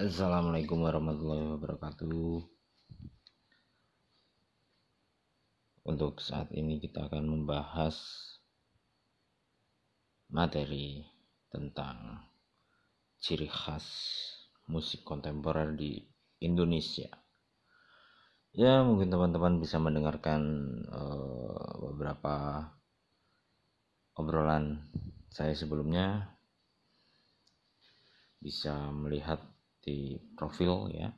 Assalamualaikum warahmatullahi wabarakatuh. Untuk saat ini kita akan membahas materi tentang ciri khas musik kontemporer di Indonesia. Ya, mungkin teman-teman bisa mendengarkan uh, beberapa obrolan saya sebelumnya bisa melihat di profil ya.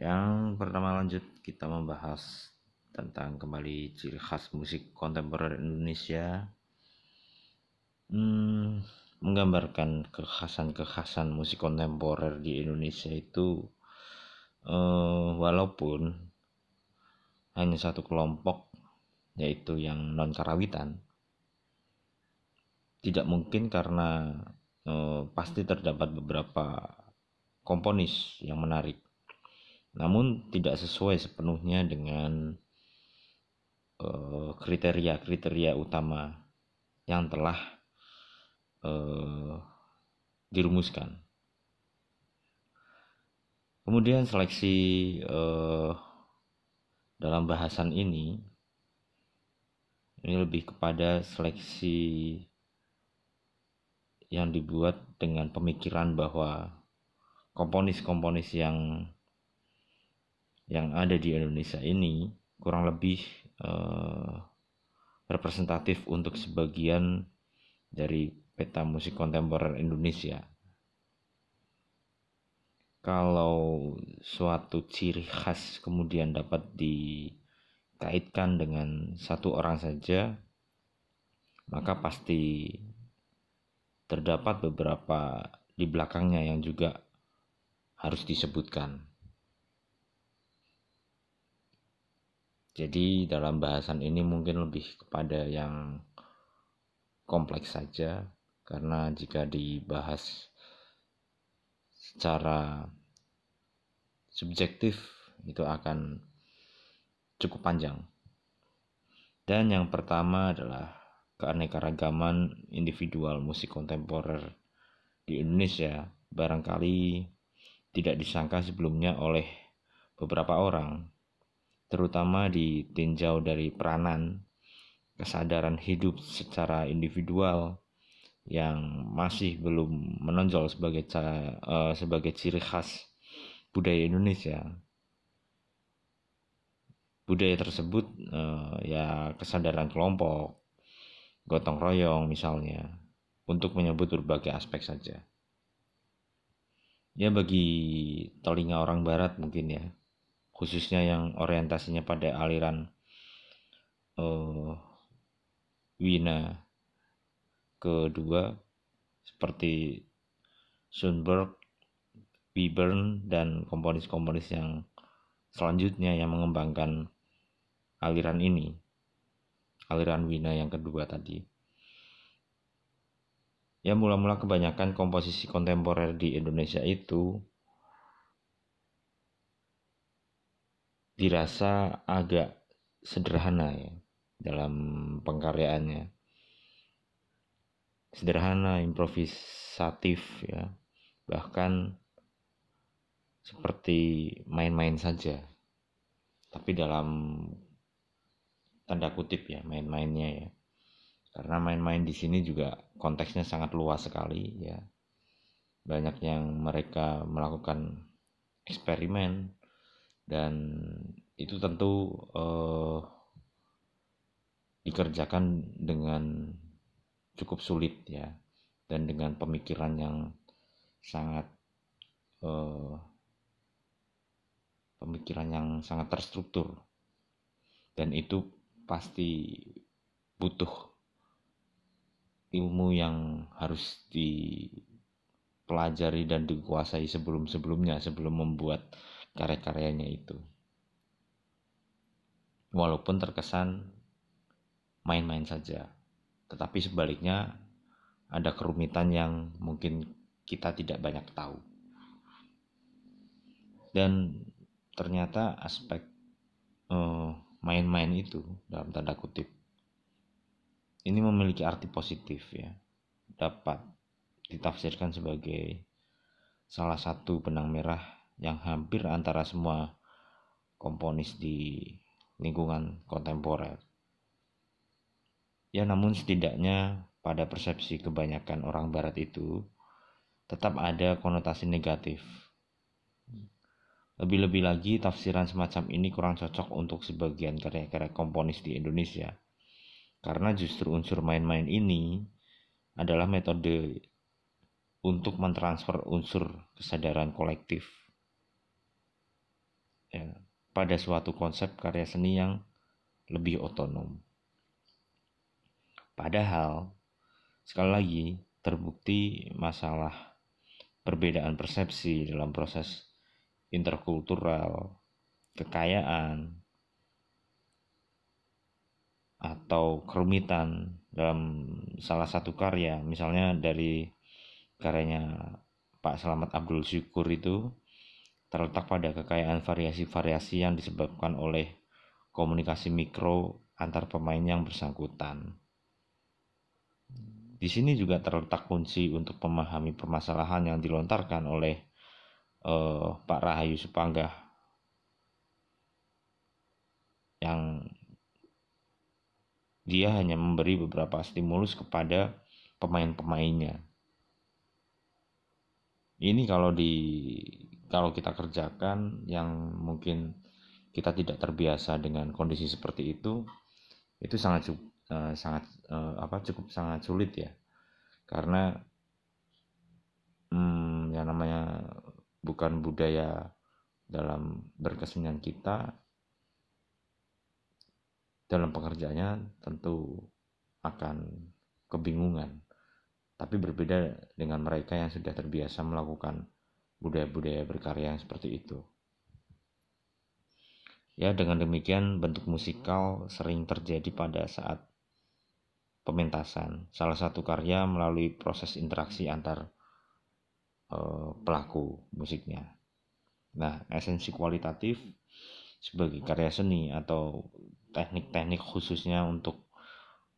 Yang pertama lanjut kita membahas tentang kembali ciri khas musik kontemporer Indonesia. Hmm, menggambarkan kekhasan-kekhasan musik kontemporer di Indonesia itu uh, walaupun hanya satu kelompok yaitu yang non karawitan tidak mungkin karena uh, pasti terdapat beberapa komponis yang menarik. Namun tidak sesuai sepenuhnya dengan eh, kriteria-kriteria uh, utama yang telah uh, dirumuskan. Kemudian seleksi uh, dalam bahasan ini ini lebih kepada seleksi yang dibuat dengan pemikiran bahwa komponis-komponis yang yang ada di Indonesia ini kurang lebih uh, representatif untuk sebagian dari peta musik kontemporer Indonesia. Kalau suatu ciri khas kemudian dapat dikaitkan dengan satu orang saja, maka pasti terdapat beberapa di belakangnya yang juga harus disebutkan. Jadi dalam bahasan ini mungkin lebih kepada yang kompleks saja karena jika dibahas secara subjektif itu akan cukup panjang. Dan yang pertama adalah keanekaragaman individual musik kontemporer di Indonesia barangkali tidak disangka sebelumnya oleh beberapa orang, terutama di tinjau dari peranan, kesadaran hidup secara individual yang masih belum menonjol sebagai uh, sebagai ciri khas budaya Indonesia. Budaya tersebut uh, ya kesadaran kelompok, gotong royong misalnya, untuk menyebut berbagai aspek saja ya bagi telinga orang barat mungkin ya. Khususnya yang orientasinya pada aliran uh, Wina kedua seperti Schoenberg, Webern dan komponis-komponis yang selanjutnya yang mengembangkan aliran ini aliran Wina yang kedua tadi ya mula-mula kebanyakan komposisi kontemporer di Indonesia itu dirasa agak sederhana ya dalam pengkaryaannya. Sederhana improvisatif ya. Bahkan seperti main-main saja. Tapi dalam tanda kutip ya main-mainnya ya karena main-main di sini juga konteksnya sangat luas sekali ya. Banyak yang mereka melakukan eksperimen dan itu tentu uh, dikerjakan dengan cukup sulit ya dan dengan pemikiran yang sangat uh, pemikiran yang sangat terstruktur. Dan itu pasti butuh ilmu yang harus dipelajari dan dikuasai sebelum-sebelumnya sebelum membuat karya-karyanya itu. Walaupun terkesan main-main saja, tetapi sebaliknya ada kerumitan yang mungkin kita tidak banyak tahu. Dan ternyata aspek uh, main-main itu dalam tanda kutip ini memiliki arti positif ya dapat ditafsirkan sebagai salah satu benang merah yang hampir antara semua komponis di lingkungan kontemporer. Ya namun setidaknya pada persepsi kebanyakan orang barat itu tetap ada konotasi negatif. Lebih-lebih lagi tafsiran semacam ini kurang cocok untuk sebagian karya-karya komponis di Indonesia. Karena justru unsur main-main ini adalah metode untuk mentransfer unsur kesadaran kolektif ya, pada suatu konsep karya seni yang lebih otonom. Padahal, sekali lagi, terbukti masalah perbedaan persepsi dalam proses interkultural, kekayaan, atau kerumitan dalam salah satu karya, misalnya dari karyanya Pak Selamat Abdul Syukur itu terletak pada kekayaan variasi-variasi yang disebabkan oleh komunikasi mikro antar pemain yang bersangkutan. Di sini juga terletak kunci untuk memahami permasalahan yang dilontarkan oleh uh, Pak Rahayu Supanggah yang dia hanya memberi beberapa stimulus kepada pemain-pemainnya. Ini kalau di kalau kita kerjakan yang mungkin kita tidak terbiasa dengan kondisi seperti itu, itu sangat uh, sangat uh, apa cukup sangat sulit ya, karena hmm, yang namanya bukan budaya dalam berkesenian kita dalam pekerjaannya tentu akan kebingungan. Tapi berbeda dengan mereka yang sudah terbiasa melakukan budaya-budaya berkarya yang seperti itu. Ya, dengan demikian bentuk musikal sering terjadi pada saat pementasan. Salah satu karya melalui proses interaksi antar uh, pelaku musiknya. Nah, esensi kualitatif sebagai karya seni atau teknik-teknik khususnya untuk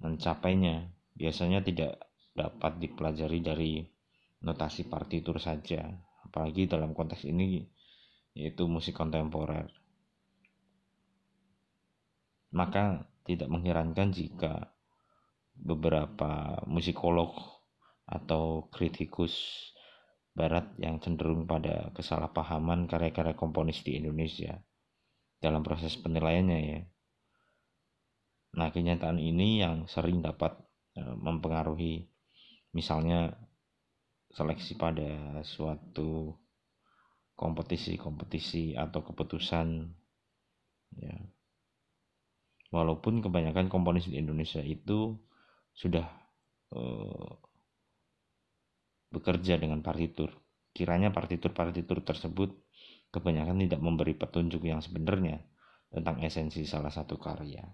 mencapainya biasanya tidak dapat dipelajari dari notasi partitur saja, apalagi dalam konteks ini yaitu musik kontemporer. Maka tidak mengherankan jika beberapa musikolog atau kritikus barat yang cenderung pada kesalahpahaman karya-karya komponis di Indonesia dalam proses penilaiannya ya Nah, kenyataan ini yang sering dapat e, mempengaruhi misalnya seleksi pada suatu kompetisi-kompetisi atau keputusan ya. Walaupun kebanyakan komponis di Indonesia itu sudah uh, bekerja dengan partitur. Kiranya partitur-partitur tersebut kebanyakan tidak memberi petunjuk yang sebenarnya tentang esensi salah satu karya.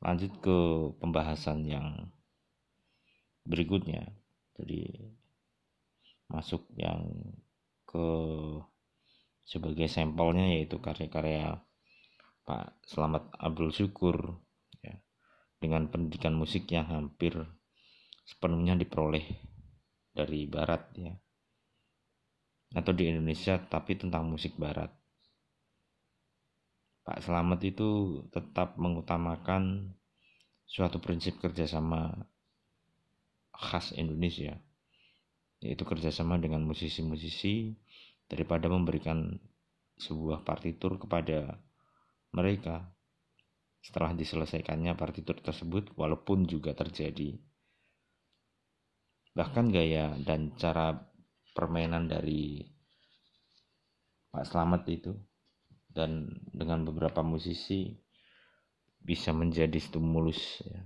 lanjut ke pembahasan yang berikutnya jadi masuk yang ke sebagai sampelnya yaitu karya-karya Pak Selamat Abdul Syukur ya, dengan pendidikan musik yang hampir sepenuhnya diperoleh dari barat ya. Atau di Indonesia tapi tentang musik barat. Pak Selamat itu tetap mengutamakan suatu prinsip kerjasama khas Indonesia yaitu kerjasama dengan musisi-musisi daripada memberikan sebuah partitur kepada mereka. Setelah diselesaikannya partitur tersebut walaupun juga terjadi bahkan gaya dan cara permainan dari Pak Slamet itu dan dengan beberapa musisi bisa menjadi stimulus ya.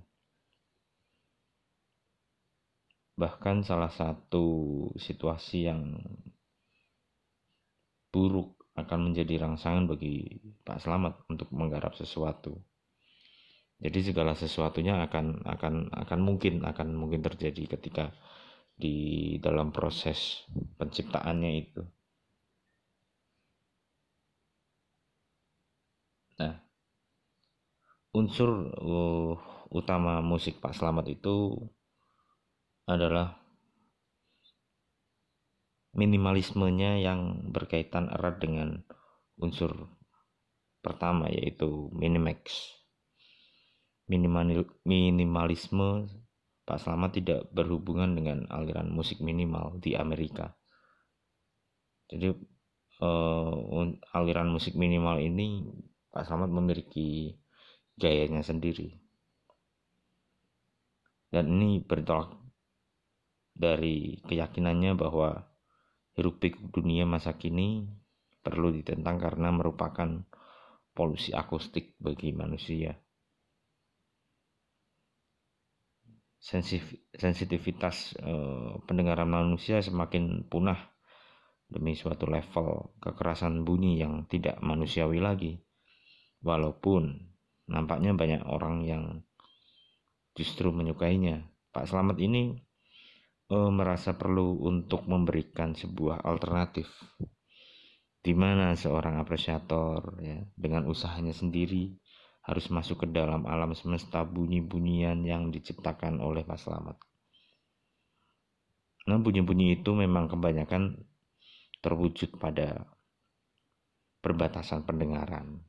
bahkan salah satu situasi yang buruk akan menjadi rangsangan bagi Pak Selamat untuk menggarap sesuatu. Jadi segala sesuatunya akan akan akan mungkin akan mungkin terjadi ketika di dalam proses penciptaannya itu. Nah, unsur uh, utama musik Pak Slamet itu adalah minimalismenya yang berkaitan erat dengan unsur pertama yaitu minimax. Minimal, minimalisme Pak Slamet tidak berhubungan dengan aliran musik minimal di Amerika. Jadi uh, aliran musik minimal ini Pak Slamet memiliki gayanya sendiri. Dan ini bertolak dari keyakinannya bahwa hiruk pikuk dunia masa kini perlu ditentang karena merupakan polusi akustik bagi manusia. Sensitivitas eh, pendengaran manusia semakin punah demi suatu level kekerasan bunyi yang tidak manusiawi lagi. Walaupun nampaknya banyak orang yang justru menyukainya. Pak Slamet ini uh, merasa perlu untuk memberikan sebuah alternatif di mana seorang apresiator ya dengan usahanya sendiri harus masuk ke dalam alam semesta bunyi-bunyian yang diciptakan oleh Pak Slamet. Nah, bunyi-bunyi itu memang kebanyakan terwujud pada perbatasan pendengaran.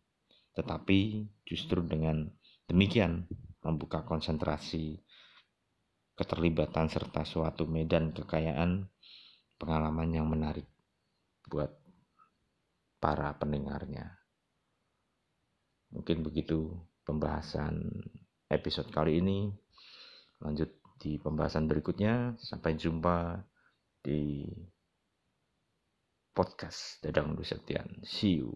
Tetapi justru dengan demikian membuka konsentrasi keterlibatan serta suatu medan kekayaan pengalaman yang menarik buat para pendengarnya. Mungkin begitu pembahasan episode kali ini. Lanjut di pembahasan berikutnya. Sampai jumpa di podcast Dadang Dusetian. See you.